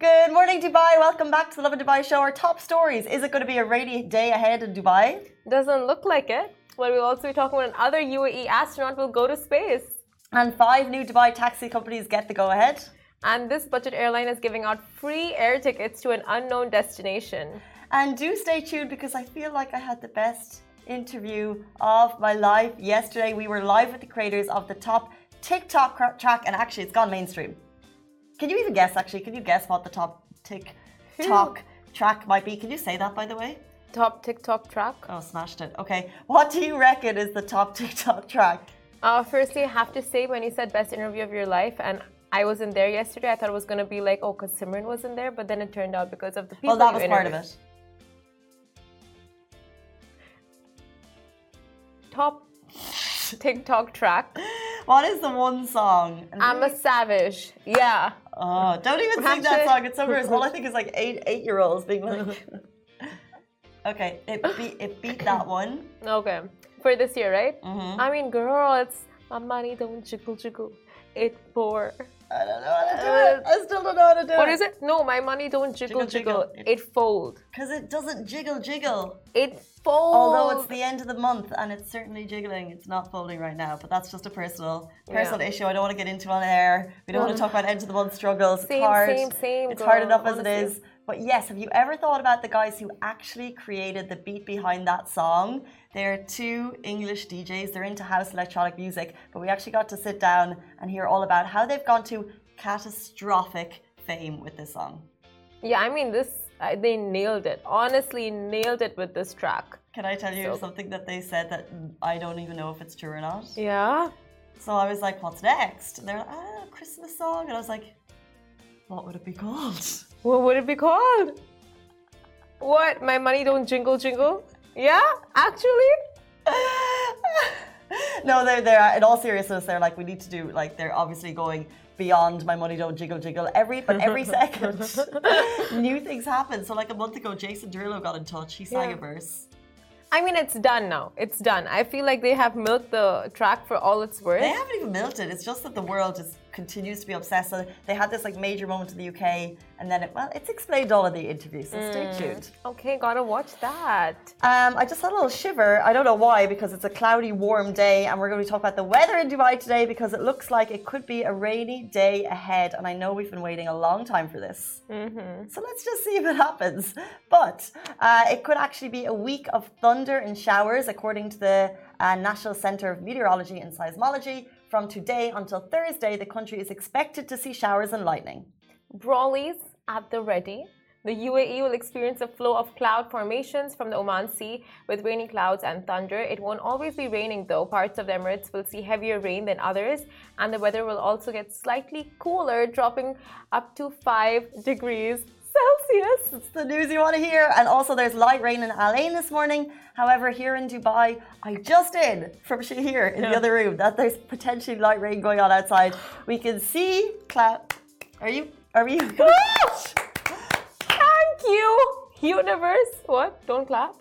Good morning, Dubai. Welcome back to the Lovin Dubai show. Our top stories. Is it going to be a rainy day ahead in Dubai? Doesn't look like it. Well, we'll also be talking about another UAE astronaut will go to space. And five new Dubai taxi companies get the go ahead. And this budget airline is giving out free air tickets to an unknown destination. And do stay tuned because I feel like I had the best interview of my life yesterday. We were live with the creators of the top TikTok track, and actually, it's gone mainstream. Can you even guess? Actually, can you guess what the top TikTok track might be? Can you say that, by the way? Top TikTok track. Oh, smashed it. Okay, what do you reckon is the top TikTok track? Uh, firstly, I have to say, when you said best interview of your life, and I wasn't there yesterday, I thought it was going to be like, oh, because Simran wasn't there, but then it turned out because of the people. Well, that was part of it. Top TikTok track. What is the one song? I'm a savage. Yeah. Oh, don't even sing that song. It's so gross. All I think is like eight eight year olds being like. okay, it beat it beat that one. Okay, for this year, right? Mm-hmm. I mean, girl, it's my money don't jiggle jiggle. It for. I don't know how to do it. Uh, I still don't know how to do what it. What is it? No, my money don't jiggle jiggle. jiggle. It, it fold. Because it doesn't jiggle jiggle. It fold. Although it's the end of the month and it's certainly jiggling, it's not folding right now. But that's just a personal personal yeah. issue. I don't want to get into on air. We don't want to mm. talk about end of the month struggles. Same, it's hard. Same, same. It's girl, hard enough honestly. as it is. But yes, have you ever thought about the guys who actually created the beat behind that song? They're two English DJs. They're into house electronic music, but we actually got to sit down and hear all about how they've gone to catastrophic fame with this song. Yeah, I mean, this uh, they nailed it. Honestly, nailed it with this track. Can I tell you so, something that they said that I don't even know if it's true or not? Yeah. So I was like, "What's next?" And they're like, "Ah, Christmas song," and I was like, "What would it be called?" What would it be called? What? My money don't jingle jingle? Yeah, actually. no, they're they're in all seriousness. They're like, we need to do like they're obviously going beyond my money don't jiggle jiggle every but every second new things happen so like a month ago jason derulo got in touch he sang yeah. a verse I mean, it's done now. It's done. I feel like they have milked the track for all it's worth. They haven't even milked it. It's just that the world just continues to be obsessed. So they had this like major moment in the UK, and then it, well, it's explained all in the interview. So mm. stay tuned. Okay, gotta watch that. Um, I just had a little shiver. I don't know why because it's a cloudy, warm day, and we're going to be talking about the weather in Dubai today because it looks like it could be a rainy day ahead. And I know we've been waiting a long time for this. Mm-hmm. So let's just see if it happens. But uh, it could actually be a week of thunder and showers, according to the uh, National Center of Meteorology and Seismology. From today until Thursday, the country is expected to see showers and lightning. Brawlies at the ready. The UAE will experience a flow of cloud formations from the Oman Sea with rainy clouds and thunder. It won't always be raining though. Parts of the Emirates will see heavier rain than others, and the weather will also get slightly cooler, dropping up to 5 degrees Celsius. It's the news you want to hear. And also, there's light rain in Al Ain this morning. However, here in Dubai, I just in from here in yeah. the other room that there's potentially light rain going on outside. We can see clap. Are you? Are we? Thank you, universe. What? Don't clap.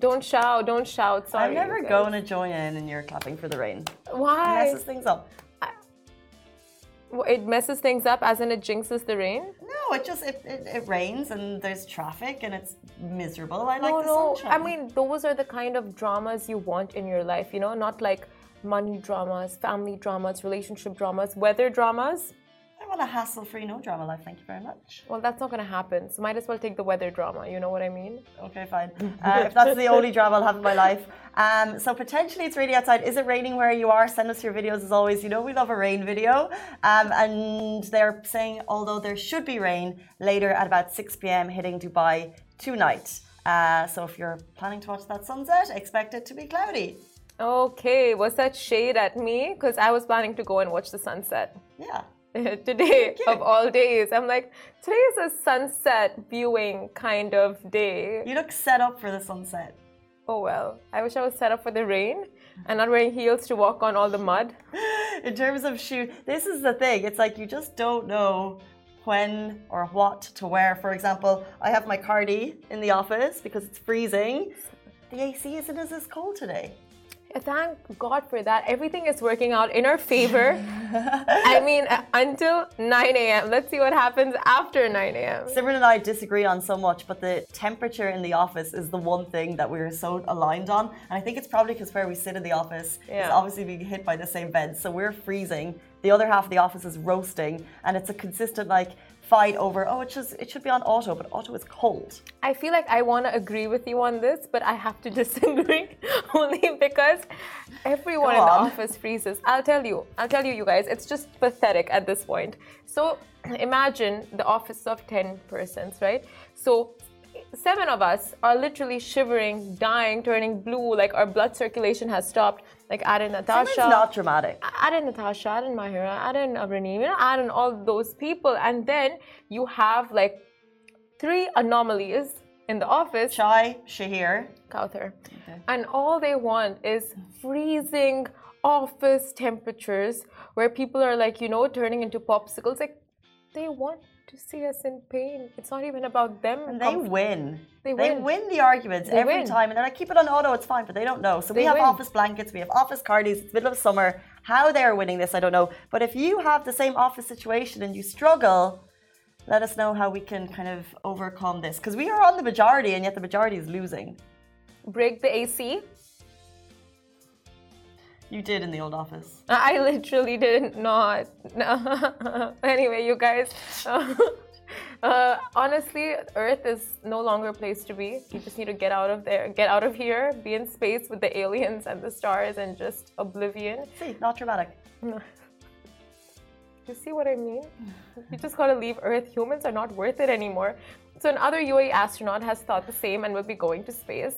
Don't shout. Don't shout. Sorry. I'm never going to join in, and you're clapping for the rain. Why? It messes things up. It messes things up, as in it jinxes the rain. No, it just it, it, it rains and there's traffic and it's miserable. I like no, the no. sunshine. I mean, those are the kind of dramas you want in your life. You know, not like money dramas, family dramas, relationship dramas, weather dramas. Want a hassle-free, no drama life. Thank you very much. Well, that's not going to happen. So might as well take the weather drama. You know what I mean? Okay, fine. Uh, if that's the only drama I'll have in my life. Um, so potentially it's raining outside. Is it raining where you are? Send us your videos as always. You know we love a rain video. Um, and they're saying although there should be rain later at about 6 p.m. hitting Dubai tonight. Uh, so if you're planning to watch that sunset, expect it to be cloudy. Okay, was that shade at me? Because I was planning to go and watch the sunset. Yeah. today of all days. I'm like, today is a sunset viewing kind of day. You look set up for the sunset. Oh well, I wish I was set up for the rain and not wearing heels to walk on all the mud. In terms of shoe, this is the thing. It's like you just don't know when or what to wear. For example, I have my cardi in the office because it's freezing. The AC isn't as cold today. Thank God for that. Everything is working out in our favor. I mean, until 9 a.m. Let's see what happens after 9 a.m. Simran and I disagree on so much, but the temperature in the office is the one thing that we're so aligned on. And I think it's probably because where we sit in the office Yeah. is obviously being hit by the same vent. So we're freezing. The other half of the office is roasting. And it's a consistent like fight over, oh, it should, it should be on auto, but auto is cold. I feel like I want to agree with you on this, but I have to disagree only because everyone in the office freezes. I'll tell you, I'll tell you, you guys, it's just pathetic at this point. So imagine the office of 10 persons, right? So seven of us are literally shivering, dying, turning blue, like our blood circulation has stopped. Like add in Natasha Simran's not dramatic. add in Natasha, add in Mahira, add in Abrini, you know, add in all those people, and then you have like three anomalies in the office. Chai, Shahir. Kauthar. And all they want is freezing office temperatures where people are like, you know, turning into popsicles. Like, they want to see us in pain. It's not even about them. And they win. They They win. win the arguments They every win. time. And they're like, keep it on auto, it's fine, but they don't know. So we have win. office blankets, we have office cardies, it's middle of summer. How they're winning this, I don't know. But if you have the same office situation and you struggle, let us know how we can kind of overcome this. Because we are on the majority, and yet the majority is losing. break the AC. You did in the old office. I literally did not. No. anyway, you guys. Uh, honestly, Earth is no longer a place to be. You just need to get out of there, get out of here, be in space with the aliens and the stars, and just oblivion. See, not dramatic. You see what I mean? You just gotta leave Earth. Humans are not worth it anymore. So another UAE astronaut has thought the same and will be going to space.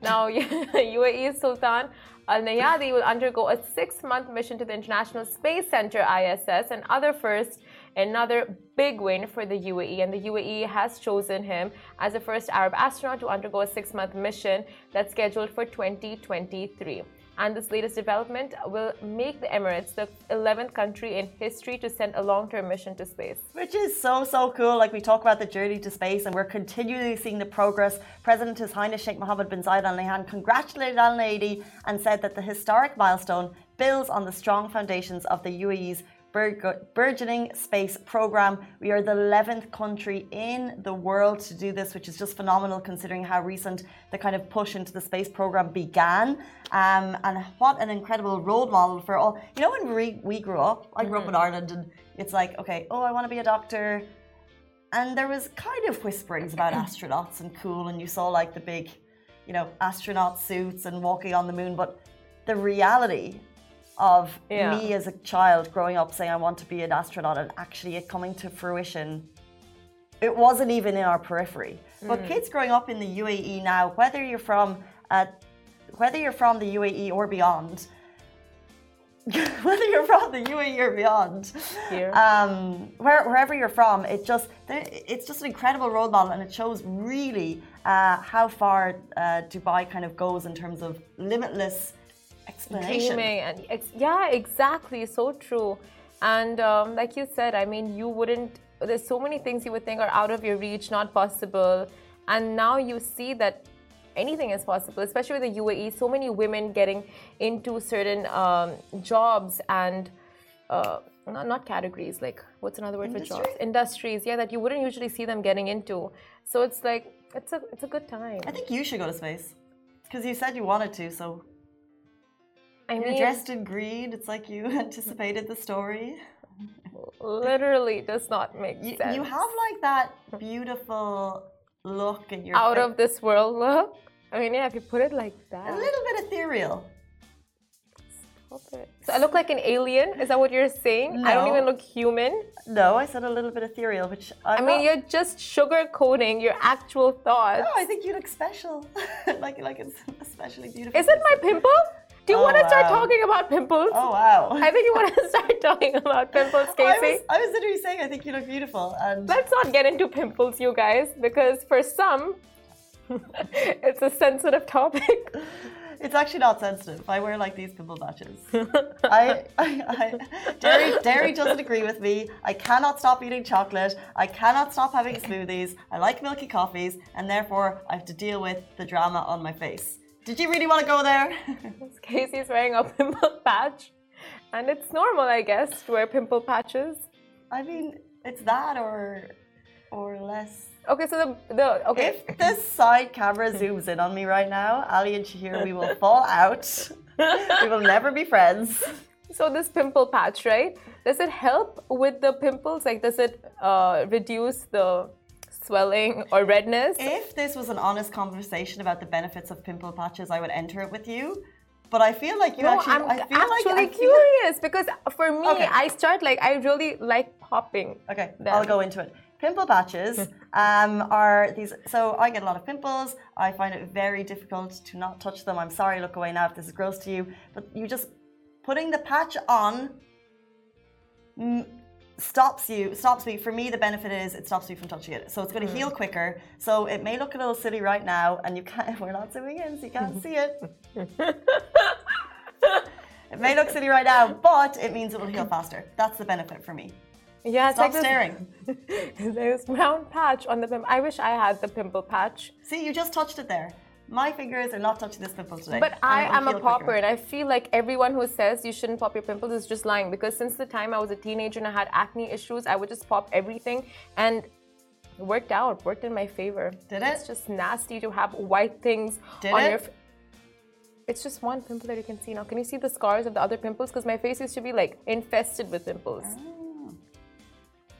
Now, UAE Sultan Al Neyadi will undergo a six-month mission to the International Space Center (ISS), and other first, another big win for the UAE. And the UAE has chosen him as the first Arab astronaut to undergo a six-month mission that's scheduled for 2023. And this latest development will make the Emirates the 11th country in history to send a long term mission to space. Which is so, so cool. Like we talk about the journey to space and we're continually seeing the progress. President His Highness Sheikh Mohammed bin Zayed Al Nahyan congratulated Al Nadi and said that the historic milestone builds on the strong foundations of the UAE's burgeoning space program. We are the 11th country in the world to do this, which is just phenomenal considering how recent the kind of push into the space program began. Um, and what an incredible role model for all. You know, when we, we grew up, I grew up in Ireland, and it's like, okay, oh, I want to be a doctor. And there was kind of whisperings about astronauts and cool, and you saw like the big, you know, astronaut suits and walking on the moon. But the reality of Yeah. me as a child growing up saying I want to be an astronaut and actually it coming to fruition, it wasn't even in our periphery. But kids growing up in the UAE now, whether you're from uh, whether you're from the UAE or beyond, whether you're from the UAE or beyond, um, where, wherever you're from, it just it's just an incredible role model, and it shows really uh, how far uh, Dubai kind of goes in terms of limitless explanation. Dreaming and ex- yeah, exactly, so true. And um, like you said, I mean, you wouldn't. There's so many things you would think are out of your reach, not possible, and now you see that anything is possible. Especially with the UAE, so many women getting into certain um, jobs and. Uh, not, not categories like what's another word for jobs industries yeah that you wouldn't usually see them getting into so it's like it's a it's a good time I think you should go to space because you said you wanted to. So I you're mean dressed in green. It's like you anticipated the story. literally does not make You, sense you have like that beautiful look in your out fa- of this world look. I mean, yeah, if you put it like that, a little bit ethereal. Stop it. So I look like an alien? Is that what you're saying? I don't even look human. No, I said a little bit ethereal, which I'm I mean, not- you're just sugarcoating your actual thoughts. No, I think you look special. like like it's especially beautiful. Is it my pimple? Do you Oh, want to start wow. talking about pimples? Oh wow. I think you want to start talking about pimples, oh, I was, I was literally saying I think you look beautiful and Let's not get into pimples, you guys, because for some, it's a sensitive topic. it's actually not sensitive. I wear like these pimple patches. I, I, I dairy, dairy doesn't agree with me. I cannot stop eating chocolate. I cannot stop having smoothies. I like milky coffees, and therefore I have to deal with the drama on my face. Did you really want to go there? Casey's wearing a pimple patch, and it's normal, I guess, to wear pimple patches. I mean, it's that or or less. Okay, so the the okay. If the side camera zooms in on me right now, Ali and Shahir, we will fall out. we will never be friends. So this pimple patch, right? Does it help with the pimples? Like, does it uh, reduce the swelling or redness? If this was an honest conversation about the benefits of pimple patches, I would enter it with you. But I feel like you no, actually. I'm I feel actually like, I feel- curious because for me, Okay. I start like I really like popping. Okay, them. I'll go into it. Pimple patches um, are these. So I get a lot of pimples. I find it very difficult to not touch them. I'm sorry, look away now if this is gross to you. But you just putting the patch on stops you. Stops me. For me, the benefit is it stops me from touching it. So it's going to mm. heal quicker. So it may look a little silly right now, and you can't. We're not zooming in, so you can't see it. It may look silly right now, but it means it will heal faster. That's the benefit for me. Yeah, it's Stop like this- staring. There's round patch on the pimple. I wish I had the pimple patch. See, you just touched it there. My fingers are not touching this pimple today. But I am a popper, and I feel like everyone who says you shouldn't pop your pimples is just lying. Because since the time I was a teenager and I had acne issues, I would just pop everything, and it worked out. Worked in my favor. Did it? It's just nasty to have white things Did on it? your. F- it's just one pimple that you can see now. Can you see the scars of the other pimples? Because my face used to be like infested with pimples.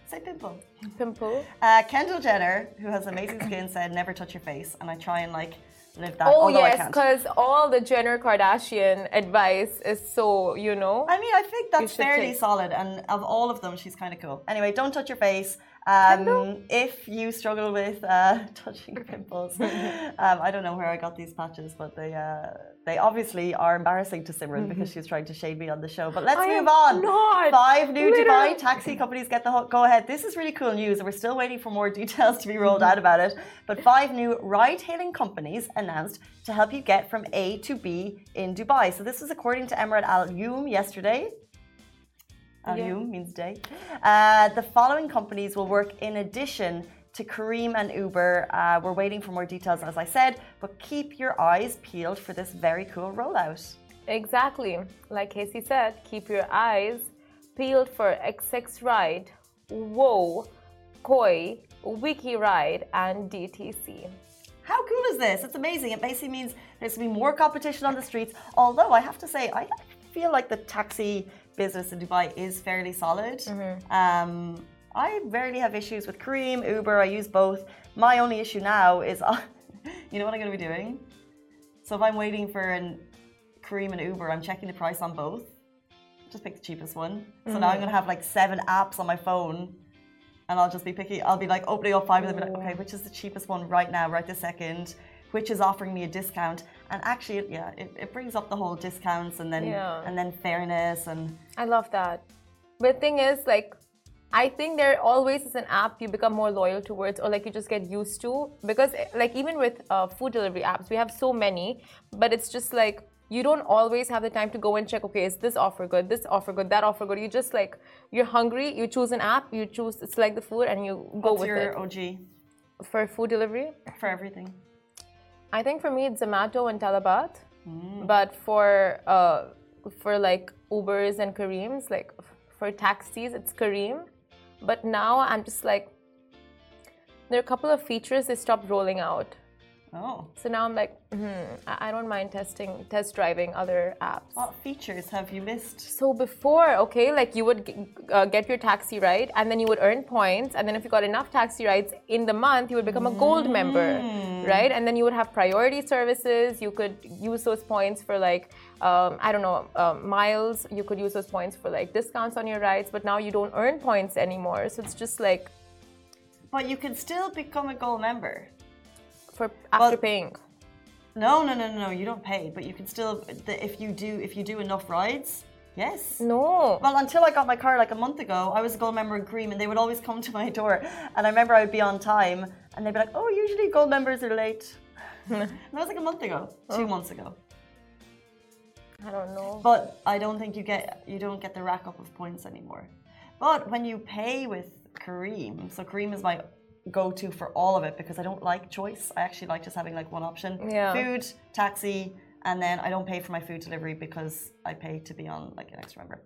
Say pimple. Pimple. Uh, Kendall Jenner, who has amazing skin, said never touch your face, and I try and like live that. Oh yes, because all the Jenner Kardashian advice is so you know. I mean, I think that's fairly take- solid, and of all of them, she's kind of cool. Anyway, don't touch your face. Um, if you struggle with uh, touching pimples, um, I don't know where I got these patches, but they uh, they obviously are embarrassing to Simran because she's trying to shade me on the show. But let's. I move on. not. Five new Literally. Dubai taxi companies get the go ahead. This is really cool news, and we're still waiting for more details to be rolled Mm-hmm. out about it. But five new ride-hailing companies announced to help you get from A to B in Dubai. So this is according to Emarat Al Youm yesterday. Yeah. Means day. Uh, the following companies will work in addition to Careem and Uber. Uh, we're waiting for more details, as I said, but keep your eyes peeled for this very cool rollout. Exactly. Like Casey said, keep your eyes peeled for XX Ride, Whoa, Koi, Wiki Ride, and DTC. How cool is this? It's amazing. It basically means there's going to be more competition on the streets. Although I have to say, I feel like the taxi business in Dubai is fairly solid. Um, I rarely have issues with Careem, Uber. I use both. My only issue now is, you know what I'm going to be doing? So if I'm waiting for an Careem and Uber, I'm checking the price on both. Just pick the cheapest one. So now I'm going to have like seven apps on my phone and I'll just be picking. I'll be like opening up five of them, and be like, okay, which is the cheapest one right now, right this second? Which is offering me a discount? And actually, it- yeah, it, it brings up the whole discounts and then Yeah. and then fairness and I love that. But the thing is, like, I think there always is an app you become more loyal towards, or like you just get used to. Because, eh, like, even with uh, food delivery apps, we have so many, but it's just like you don't always have the time to go and check. Okay, is this offer good? This offer good? That offer good? You just like you're hungry, you choose an app, you choose select the food, and you go what's with your it OG for food delivery. for everything? I think for me it's Zomato and Talabat, Hmm. but for uh, for like Ubers and Careems, like for taxis, it's Careem. But now I'm just like, there are a couple of features they stopped rolling out. Oh, So now I'm like, hmm, I don't mind testing, test driving other apps. what features have you missed? So before, okay, like you would uh, get your taxi ride, and then you would earn points, and then if you got enough taxi rides in the month, you would become a gold member, right? And then you would have priority services. You could use those points for like, um, I don't know, um, miles. You could use those points for like discounts on your rides, but now you don't earn points anymore. So it's just like But you can still become a gold member. For after Well- paying. No, no, no, no, no. You don't pay, but you can still. If you do, if you do enough rides, yes. No. Well, until I got my car like a month ago, I was a gold member in Careem, and they would always come to my door. And I remember I would be on time, and they'd be like, "Oh, usually gold members are late." and that was like a month ago, oh. two months ago. I don't know. But I don't think you get you don't get the rack up of points anymore. But when you pay with Careem, so Careem is my go to for all of it because I don't like choice. I actually like just having like one option. Yeah. Food, taxi, and then I don't pay for my food delivery because I pay to be on like an extra member.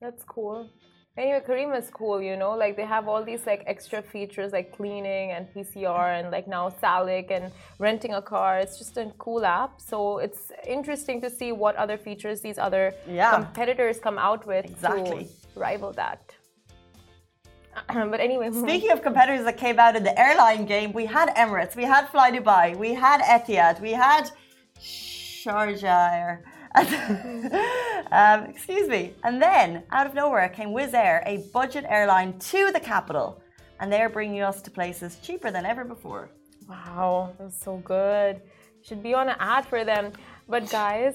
That's cool. Anyway, Careem is cool, you know, like they have all these like extra features like cleaning and PCR and like now Salik and renting a car. It's just a cool app. So it's interesting to see what other features these other Yeah. competitors come out with Exactly. to rival that. but anyway, Speaking of competitors that came out in the airline game, we had Emirates, we had Fly Dubai, we had Etihad, we had Sharjah Air. um, excuse me. And then, out of nowhere, came Wizz Air, a budget airline to the capital. And they're bringing us to places cheaper than ever before. Wow, that's so good. Should be on an ad for them. But guys,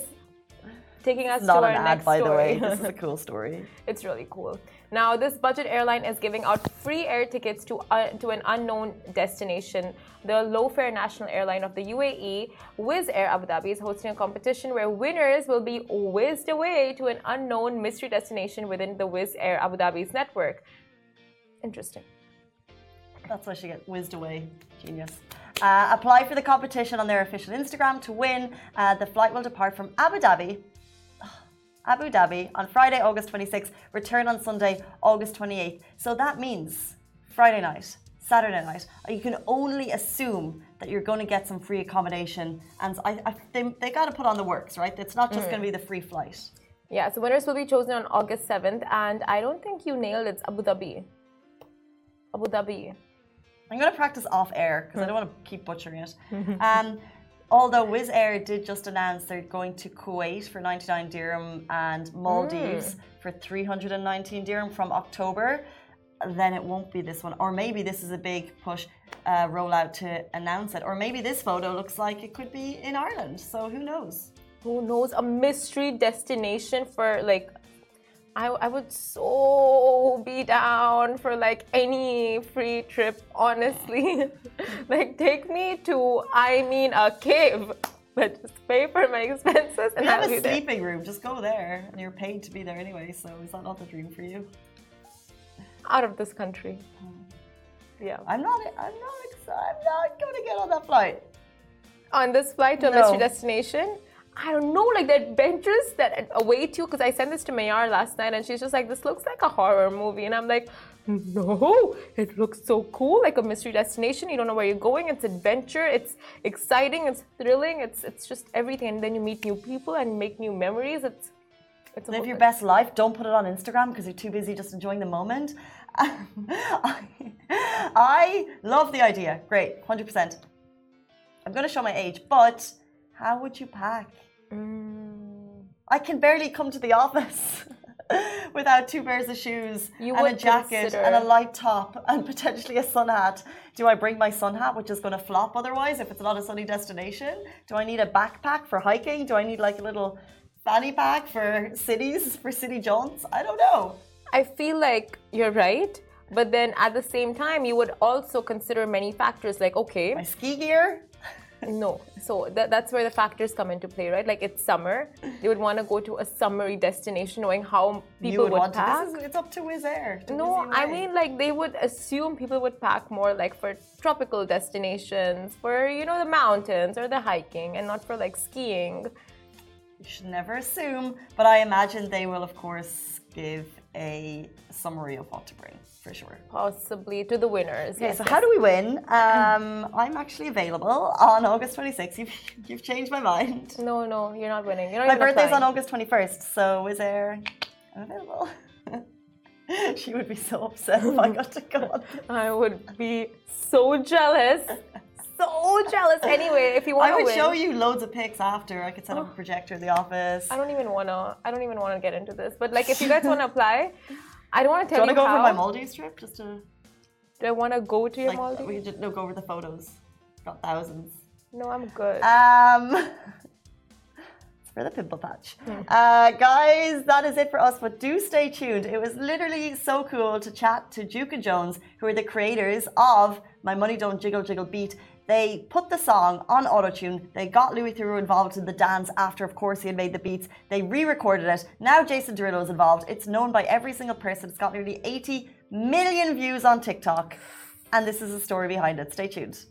taking us Not to an our ad, next by the way. story. This is a cool story. It's really cool. Now, this budget airline is giving out free air tickets to uh, to an unknown destination. The low-fare national airline of the UAE, Wizz Air Abu Dhabi, is hosting a competition where winners will be whizzed away to an unknown mystery destination within the Wizz Air Abu Dhabi's network. Interesting. That's why she get whizzed away. Genius. Uh, apply for the competition on their official Instagram to win. Uh, the flight will depart from Abu Dhabi. Abu Dhabi on Friday, August 26th, return on Sunday, August 28th. So that means Friday night, Saturday night, you can only assume that you're going to get some free accommodation. And I, I, they, they got to put on the works, right? It's not just going to be the free flight. Yeah, so winners will be chosen on August 7th, and I don't think you nailed it. It's Abu Dhabi. Abu Dhabi. I'm going to practice off air because I don't want to keep butchering it. um, although Wizz Air did just announce they're going to Kuwait for 99 dirham and Maldives for 319 dirham from October, then it won't be this one. Or maybe this is a big push uh, rollout to announce it. Or maybe this photo looks like it could be in Ireland. So who knows? who knows a mystery destination for like I, I would so be down for like any free trip honestly like take me to i mean a cave but just pay for my expenses and have I'll a be there. sleeping room. Just go there, and you're paid to be there anyway. So is that not the dream for you? out of this country hmm. yeah I'm not. I'm not. I'm not going to get on that flight. on this flight to a No. mystery destination I don't know, like the adventures that await you. Because I sent this to Mayar last night, and she's just like, "This looks like a horror movie," and I'm like, "No, it looks so cool, like a mystery destination. You don't know where you're going. It's adventure. It's exciting. It's thrilling. It's it's just everything. And then you meet new people and make new memories. It's it's Live your best life. Don't put it on Instagram because you're too busy just enjoying the moment. I, I love the idea. Great, 100%. I'm going to show my age, but how would you pack? Mm. I can barely come to the office without two pairs of shoes You and a jacket consider- and a light top and potentially a sun hat. Do I bring my sun hat, which is going to flop otherwise if it's not a sunny destination? Do I need a backpack for hiking? Do I need like a little fanny pack for cities, for city jaunts? I don't know. I feel like you're right, but then at the same time, you would also consider many factors. Like, okay, My ski gear? No. So that, that's where the factors come into play, right? Like it's summer. They would want to go to a summery destination knowing how people you would, would, want pack. to. This is, it's up to Wizz Air. to no, you I mean like they would assume people would pack more like for tropical destinations, for you know the mountains or the hiking and not for like skiing. You should never assume, but I imagine they will, of course, give a summary of what to bring for sure. Possibly to the winners. Okay, yes, so yes. how do we win? Um, I'm actually available on August 26th. You've, you've changed my mind. No, no, you're not winning. You're not My birthday's on. August 21st, so is there? I'm available. she would be so upset if I got to go on. I would be so jealous. So jealous. Anyway, if you want I would win, show you loads of pics after. I could set up a projector in the office. I don't even wanna. I don't even wanna get into this. But like, if you guys wanna apply, I don't wanna Do tell you want to go how. over my Maldives trip? Just to Do I wanna go to your like, Maldives? we could just look over the photos. Got thousands. No, I'm good. Um, for the pimple patch. Hmm. Uh, guys, that is it for us, but do stay tuned. It was literally so cool to chat to Duke and Jones, who are the creators of My Money Don't Jiggle Jiggle Beat. They put the song on autotune. They got Louis Theroux involved in the dance after, of course, he had made the beats. They re recorded it. Now Jason Derulo is involved. It's known by every single person. It's got nearly 80 million views on TikTok. And this is the story behind it. Stay tuned.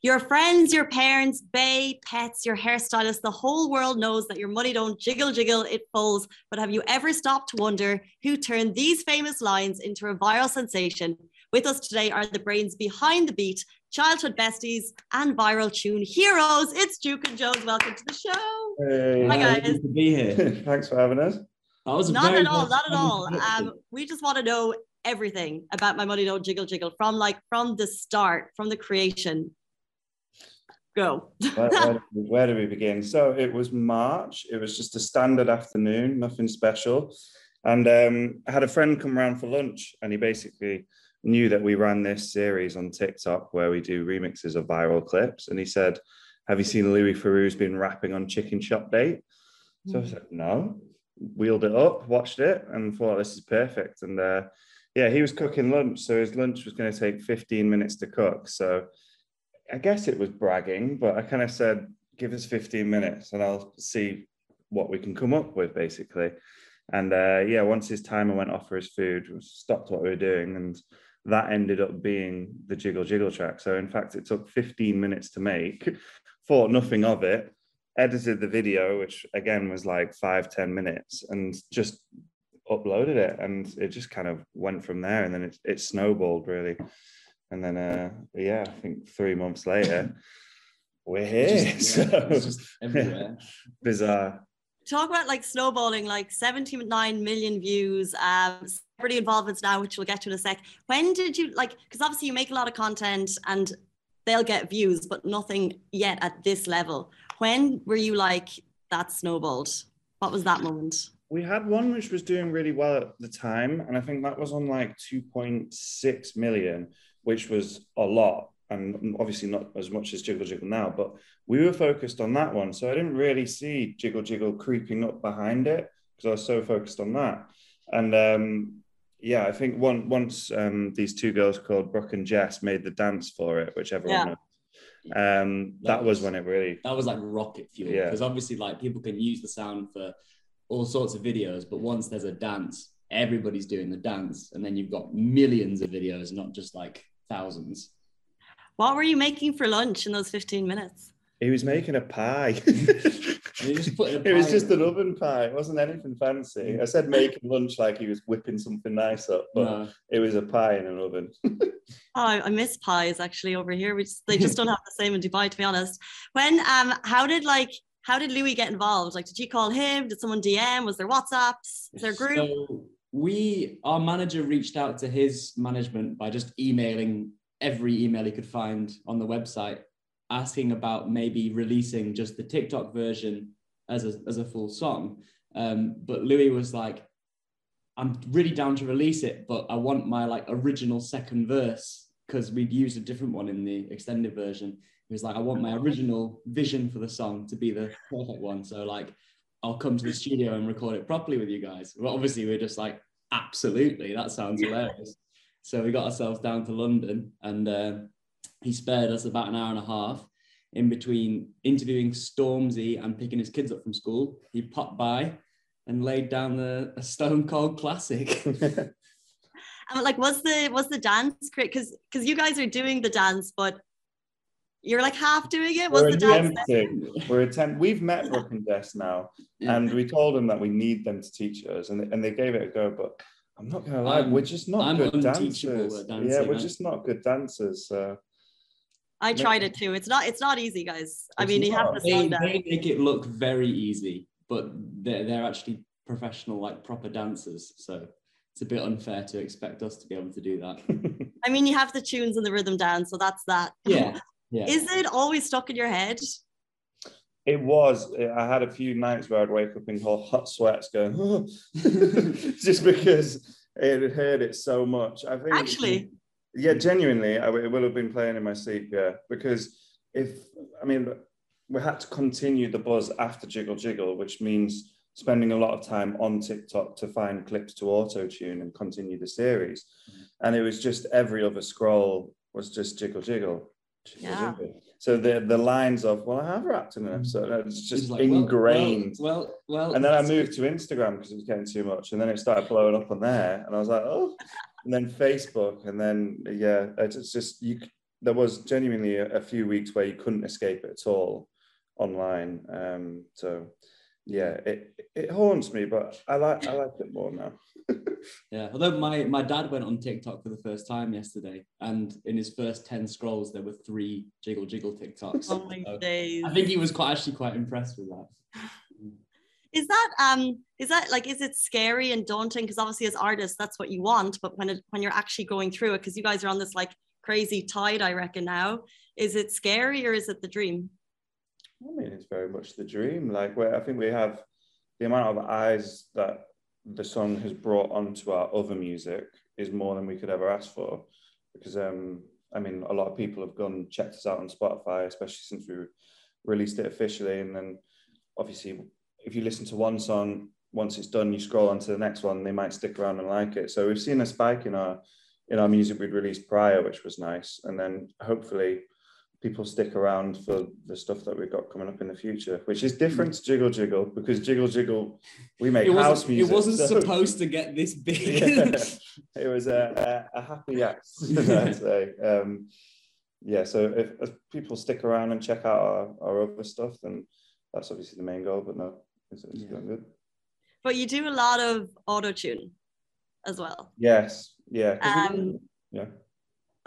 Your friends, your parents, bae, pets, your hairstylist, the whole world knows that your money don't jiggle, jiggle, it falls. But have you ever stopped to wonder who turned these famous lines into a viral sensation? With us today are the brains behind the beat, childhood besties, and viral tune heroes. It's Duke and Jones. Welcome to the show. Hey, Hi, guys. Good to be here. Thanks for having us. That was Not at all, not at all. introduction. Um, we just want to know everything about my money don't jiggle jiggle from like from the start, from the creation. Go. Where, where, do we- where do we begin? So it was March. It was just a standard afternoon, nothing special. And um, I had a friend come round for lunch, and he basically knew that we ran this series on TikTok where we do remixes of viral clips. And he said, "Have you seen Louis Theroux's been rapping on Chicken Shop Date?" So I said, "No." Wheeled it up, watched it, and thought this is perfect. And uh, yeah, he was cooking lunch, so his lunch was going to take 15 minutes to cook. So I guess it was bragging, but I kind of said, give us 15 minutes and I'll see what we can come up with, basically. And uh, yeah, once his timer went off for his food, we stopped what we were doing, and that ended up being the Jiggle Jiggle track. So, in fact, it took 15 minutes to make, thought nothing of it, edited the video, which again was like five ten minutes, and just uploaded it. And it just kind of went from there. And then it, it snowballed really. And then, uh, yeah, I think three months later, we're here. Just, yeah, So, just everywhere. bizarre. Talk about like snowballing, like 79 million views, um, celebrity involvements now, which we'll get to in a sec. When did you like? Because obviously you make a lot of content and they'll get views, but nothing yet at this level. When were you like that snowballed? What was that moment? We had one which was doing really well at the time, and I think that was on like 2.6 million, which was a lot, and obviously not as much as Jiggle Jiggle now, but we were focused on that one. So I didn't really see Jiggle Jiggle creeping up behind it because I was so focused on that. And um, yeah, I think one, once um, these two girls called Brooke and Jess made the dance for it, which everyone Yeah. knows, um, that was when it really That was like rocket fuel Yeah. because obviously, like people can use the sound for all sorts of videos, but once there's a dance, everybody's doing the dance, and then you've got millions of videos, not just like thousands. What were you making for lunch in those 15 minutes? He was making a pie. And just put it was pie just an oven pie. It wasn't anything fancy. I said making lunch like he was whipping something nice up, but No. it was a pie in an oven. Oh, I, I miss pies actually over here. We just, they just don't have the same in Dubai, to be honest. When um, how did like how did Louis get involved? Like, did you call him? Did someone DM? Was there WhatsApps? Is there a group? So we, our manager reached out to his management by just emailing every email he could find on the website, asking about maybe releasing just the TikTok version as a, as a full song. Um, but Louis was like, I'm really down to release it, but I want my like original second verse because we'd used a different one in the extended version. He was like, I want my original vision for the song to be the perfect one. So like, I'll come to the studio and record it properly with you guys. Well, obviously, we're just like, absolutely, that sounds hilarious. So we got ourselves down to London, and uh, he spared us about an hour and a half in between interviewing Stormzy and picking his kids up from school. He popped by and laid down the a Stone Cold classic. And like, was the was the dance great? Because because you guys are doing the dance, but you're like half doing it. Was We're the dance? attempting. We're attempt. We've met Brooke and Jess now, Yeah. and we told them that we need them to teach us, and they, and they gave it a go. But I'm not gonna lie, I'm- we're just not I'm good dancers. dancing, yeah, we're man. just not good dancers. So I tried it too. It's not it's not easy, guys. I It's mean, you have not. to they, slow they make it look very easy, but they're, they're actually professional, like proper dancers. So it's a bit unfair to expect us to be able to do that. I mean, you have the tunes and the rhythm down, so that's that. Yeah. Yeah. Is it always stuck in your head? it was. I had a few nights where I'd wake up in hot hot sweats, going, "Oh," just because it had heard it so much. I think Actually? yeah, genuinely, I w- it will have been playing in my sleep. Yeah, because if I mean, we had to continue the buzz after Jiggle Jiggle, which means spending a lot of time on TikTok to find clips to auto tune and continue the series. Mm-hmm. And it was just every other scroll was just Jiggle Jiggle, Yeah. So the the lines of well, I have rapped in an episode. It's just like, ingrained. Well, well, well and then I moved to Instagram because it was getting too much, and then it started blowing up on there, and I was like, oh. And then Facebook, and then yeah, it's just you. There was genuinely a, a few weeks where you couldn't escape it at all online. Um, so yeah, it it haunts me, but I like I like it more now. Yeah, although my my dad went on TikTok for the first time yesterday, and in his first ten scrolls, there were three jiggle jiggle TikToks. Oh my So days. I think he was quite actually quite impressed with that. Is that um is that like is it scary and daunting? Because obviously as artists that's what you want, but when it when you're actually going through it, because you guys are on this like crazy tide, I reckon now, is it scary or is it the dream? I mean, it's very much the dream. Like, where I think we have the amount of eyes that the song has brought onto our other music is more than we could ever ask for. Because, um, I mean, a lot of people have gone checked us out on Spotify, especially since we released it officially. And then, obviously, if you listen to one song, once it's done, you scroll on to the next one. They might stick around and like it. So we've seen a spike in our in our music we'd released prior, which was nice. And then hopefully people stick around for the stuff that we've got coming up in the future, which is different to Jiggle Jiggle because Jiggle Jiggle, we make house music. it wasn't so- supposed to get this big. Yeah. it was a, a, a happy accident, I'd say. Um, yeah, so if, if people stick around and check out our, our other stuff, then that's obviously the main goal, but no, it's, it's Yeah. going good. But you do a lot of auto tune as well. Yes, yeah. 'cause we- Um, yeah.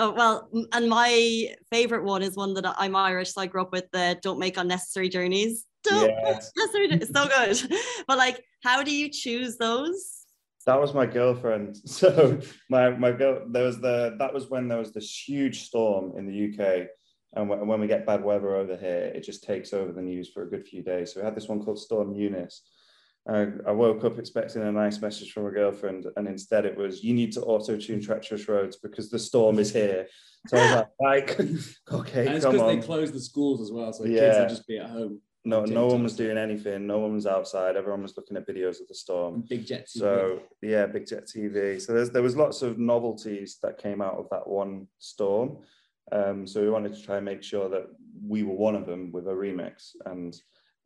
Oh well, and my favorite one is one that I'm Irish, so I grew up with the "Don't make unnecessary journeys." Don't make unnecessary so good. But like, how do you choose those? That was my girlfriend. So my my girl, there was the that was when there was this huge storm in the UK, and when, when we get bad weather over here, it just takes over the news for a good few days. So we had this one called Storm Eunice. I, I woke up expecting a nice message from a girlfriend, and instead it was, "You need to auto tune treacherous roads because the storm is here." So I was like, "Like, okay, and it's because they closed the schools as well, so kids Yeah. would just be at home. no, no one was doing anything. No one was outside. Everyone was looking at videos of the storm. Big jet. TV. So yeah, Big Jet TV. So there's, there was lots of novelties that came out of that one storm. Um, so we wanted to try and make sure that we were one of them with a remix. And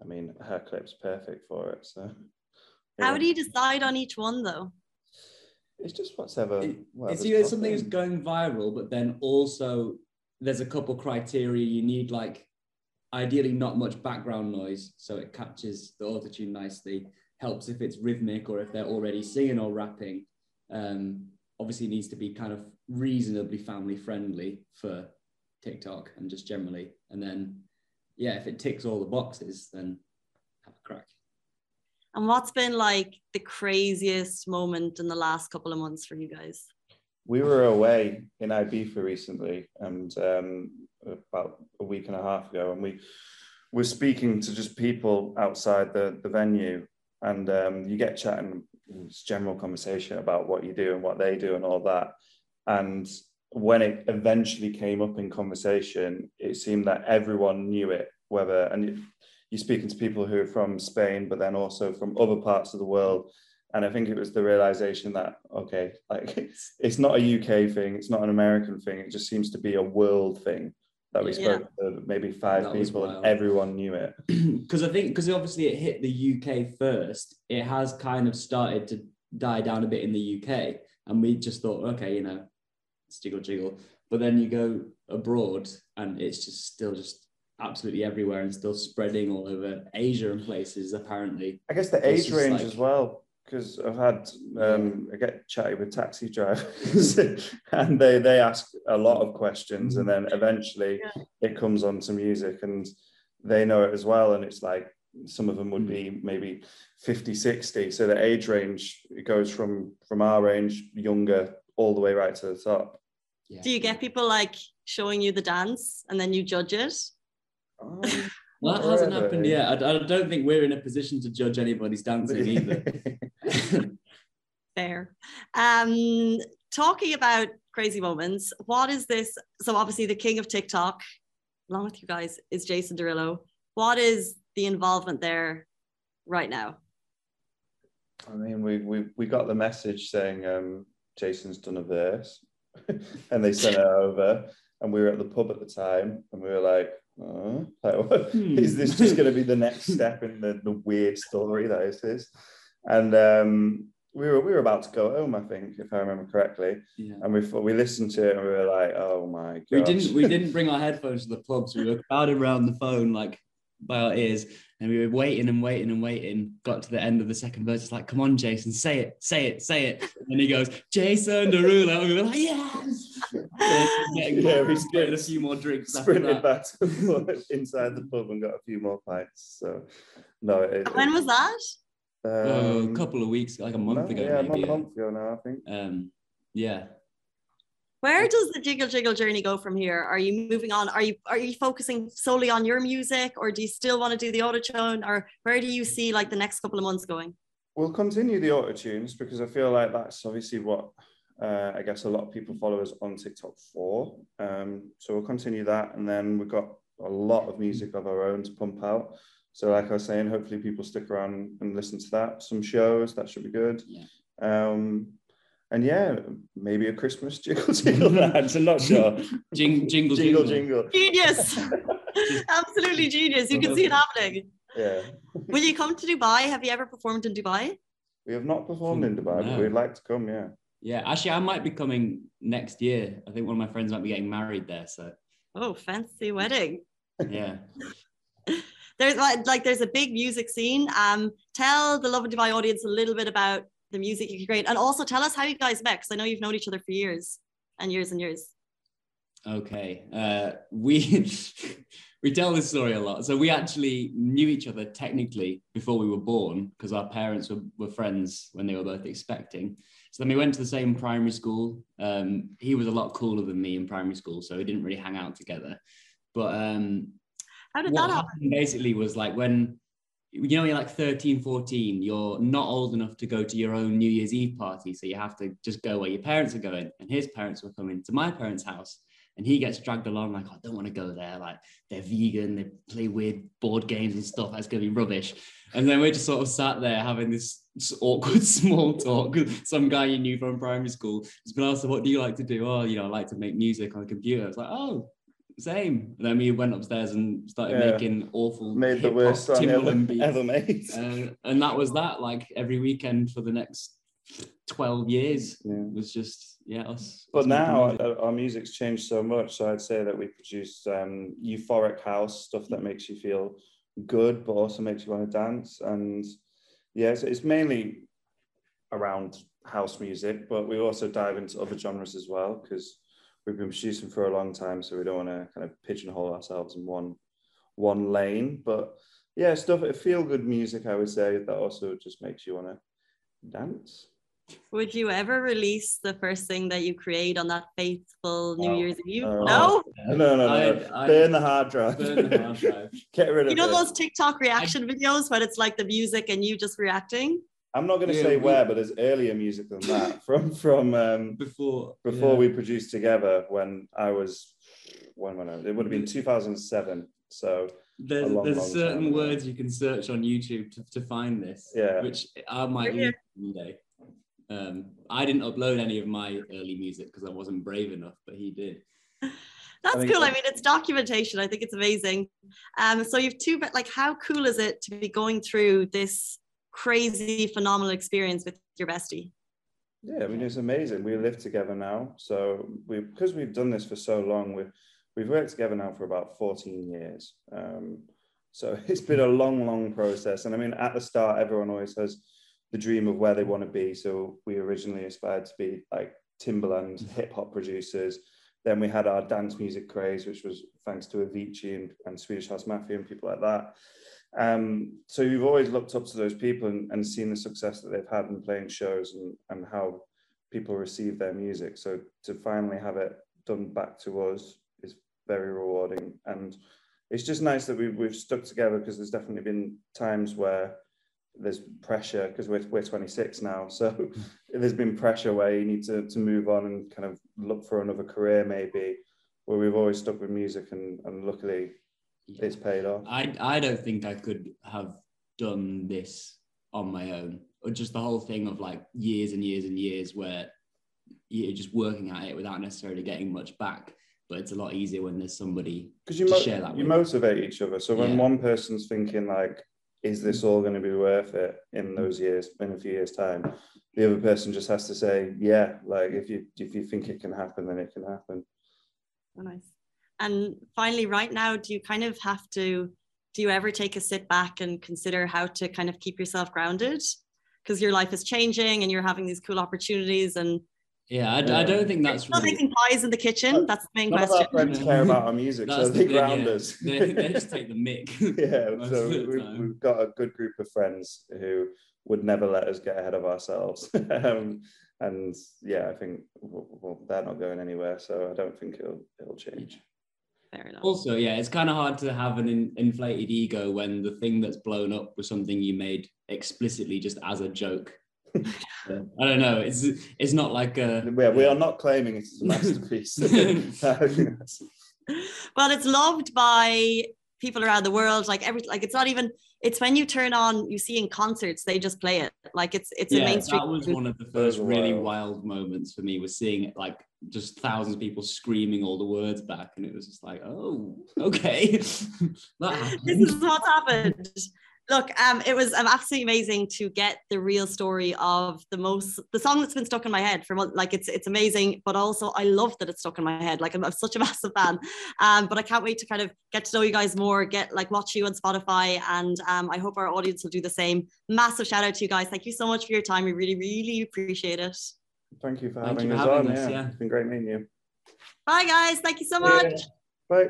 I mean, her clip's perfect for it. So How do you decide on each one though? It's just whatever. It- it's either something is going viral, but then also there's a couple criteria. You need like ideally not much background noise, so it catches the autotune nicely. Helps if it's rhythmic or if they're already singing or rapping. Um, obviously, it needs to be kind of reasonably family friendly for TikTok and just generally. And then, yeah, if it ticks all the boxes, then have a crack. And what's been like the craziest moment in the last couple of months for you guys? we were away in Ibiza recently, and um, about a week and a half ago, and we were speaking to just people outside the, the venue, and um, you get chatting, it's general conversation about what you do and what they do and all that. And when it eventually came up in conversation, it seemed that everyone knew it, whether and you- you're speaking to people who are from Spain, but then also from other parts of the world and I think it was the realization that okay, like it's, it's not a UK thing, it's not an American thing. It just seems to be a world thing that we Yeah. spoke to maybe five That people, and everyone knew it. because I think because obviously it hit the UK first, it has kind of started to die down a bit in the UK, and we just thought, okay, you know, it's jiggle jiggle. But then you go abroad, and it's just still just absolutely everywhere, and still spreading all over Asia and places. Apparently, I guess the age range like- as well, because I've had um, I get chatty with taxi drivers, and they they ask a lot of questions, and then eventually it comes on to music, and they know it as well, and it's like some of them would be maybe 50 60 so the age range it goes from from our range younger all the way right to the top yeah. Do you get people like showing you the dance and then you judge it? Um, Well, that hasn't happened really. yet. I, I don't think we're in a position to judge anybody's dancing either. Fair. Um, talking about crazy moments, what is this? So obviously the king of TikTok, along with you guys, is Jason Derulo. What is the involvement there right now? I mean, we, we we got the message saying um, Jason's done a verse, and they sent it over. and we were at the pub at the time, and we were like, oh, like. Hmm. is this just going to be the next step in the, the weird story that is this? And um, we were we were about to go home, I think, if I remember correctly, Yeah. and we we listened to it and we were like, oh my god, We didn't we didn't bring our headphones to the pub, so we were crowded around the phone like by our ears, and we were waiting and waiting and waiting. Got to the end of the second verse, it's like, "Come on, Jason, say it, say it, say it." And he goes, "Jason Derulo," and we were like, "Yes!" Yeah, yeah, we we getting a few more drinks. sprinted back to inside the pub and got a few more pints. So no, it, When was that? Oh, um, a couple of weeks, like a month no, ago, yeah, maybe. a month ago now, I think. Um, yeah. Where does the jiggle jiggle journey go from here? Are you moving on? Are you are you focusing solely on your music, or do you still want to do the auto tune, or where do you see like the next couple of months going? We'll continue the auto tunes because I feel like that's obviously what uh, I guess a lot of people follow us on TikTok for. Um, so we'll continue that, and then we've got a lot of music of our own to pump out. So, like I was saying, hopefully people stick around and listen to that. Some shows that should be good. Yeah. Um, and yeah, maybe a Christmas jiggle jiggle dance. I'm not sure. Jing, jingle, jingle jingle. jingle. Genius, absolutely genius. You can see it happening. Yeah. Will you come to Dubai? Have you ever performed in Dubai? We have not performed in Dubai, No. but we'd like to come. Yeah. Yeah, actually, I might be coming next year. I think one of my friends might be getting married there. So, Oh, fancy wedding. yeah. There's like, like there's a big music scene. Um, tell the Lovin Dubai audience a little bit about the music you create, and also tell us how you guys met. Because I know you've known each other for years and years and years. Okay. Uh, we we tell this story a lot. So we actually knew each other technically before we were born because our parents were, were friends when they were both expecting. So then we went to the same primary school. Um, he was a lot cooler than me in primary school, so we didn't really hang out together. But um, How did what that happen? basically was like when you know you're like 13 14 you're not old enough to go to your own new year's eve party so you have to just go where your parents are going and his parents were coming to my parents house and he gets dragged along like oh, i don't want to go there like they're vegan they play weird board games and stuff that's going to be rubbish. And then we're just sort of sat there having this awkward small talk some guy you knew from primary school. Has been asked what do you like to do? Oh you know i like to make music on a computer. It's like oh same. And then we went upstairs and started Yeah. making awful Made the worst song ever, ever made. Uh, and that was that. Like every weekend for the next twelve years Yeah. was just yeah us. But us now music. our music's changed so much. So I'd say that we produce um, euphoric house stuff that makes you feel good, but also makes you want to dance. And yes, it's mainly around house music, but we also dive into other genres as well because we've been producing for a long time. So we don't want to kind of pigeonhole ourselves in one one lane. But yeah, stuff feel good music. I would say that also just makes you want to dance. Would you ever release the first thing that you create on that faithful New No. Year's Eve? No. no? No, no, no. I'd- I'd Burn the hard drive. burn the hard drive. Get rid of You know it. those TikTok reaction videos when it's like the music and you just reacting? I'm not going to Yeah, say we- where, but there's earlier music than that from from um, before before yeah. we produced together when I was when when I, it would have been 2007. So There's, long, there's long certain time words you can search on YouTube to, to find this, Yeah. which I might Yeah. one day. Um, I didn't upload any of my early music because I wasn't brave enough, but he did. That's I think cool. I mean, it's documentation. I think it's amazing. Um, so you've two, but like, how cool is it to be going through this crazy, phenomenal experience with your bestie? yeah, I mean it's amazing. We live together now, so we because we've done this for so long, we've we've worked together now for about 14 years. Um, so it's been a long, long process. And I mean, at the start, everyone always has the dream of where they want to be. So we originally aspired to be like Timbaland hip hop producers. Then we had our dance music craze, which was thanks to Avicii and, and Swedish House Mafia and people like that. Um, so you've always looked up to those people and, and seen the success that they've had in playing shows and, and how people receive their music. So to finally have it done back to us is very rewarding. And it's just nice that we've, we've stuck together because there's definitely been times where there's pressure because we're, we're 26 now. So there's been pressure where you need to, to move on and kind of look for another career maybe where we've always stuck with music and, and luckily it's paid off. I I don't think I could have done this on my own, or just the whole thing of like years and years and years where you're just working at it without necessarily getting much back. but it's a lot easier when there's somebody because you to mo- share that you with. motivate each other. So when Yeah. one person's thinking like, "Is this all going to be worth it in those years, in a few years' time?" The other person just has to say, "Yeah." Like if you if you think it can happen, then it can happen. Nice. And finally, right now, do you kind of have to? Do you ever take a sit back and consider how to kind of keep yourself grounded? Because your life is changing and you're having these cool opportunities and Yeah, I, I don't think that's still really. making pies in the kitchen. That's the main None of question. our friends care about our music, so the they thing, ground yeah. us. They, they just take the mick. yeah, so we, we've got a good group of friends who would never let us get ahead of ourselves. um, and yeah, I think well, well, they're not going anywhere, so I don't think it'll it'll change. Fair enough. Also, yeah, it's kind of hard to have an in, inflated ego when the thing that's blown up was something you made explicitly just as a joke. So, I don't know. It's it's not like a. Yeah, we are not claiming it's a masterpiece. Um, well, it's loved by people around the world. Like every, like it's not even. It's when you turn on, you see in concerts, they just play it. Like it's it's a Yeah, mainstream. that was one of the first really wild. wild moments for me. Was seeing it like just thousands of people screaming all the words back, and it was just like, oh, okay, this is what's happened. Look, um, it was um, absolutely amazing to get the real story of the most the song that's been stuck in my head for months. Like it's it's amazing, but also I love that it's stuck in my head. Like I'm, I'm such a massive fan. Um, but I can't wait to kind of get to know you guys more, get like watch you on Spotify, and um, I hope our audience will do the same. Massive shout out to you guys. Thank you so much for your time. We really, really appreciate it. Thank you for Thank having you for us having on. us, yeah. yeah. it's been great meeting you. Bye guys. Thank you so much. Yeah. Bye.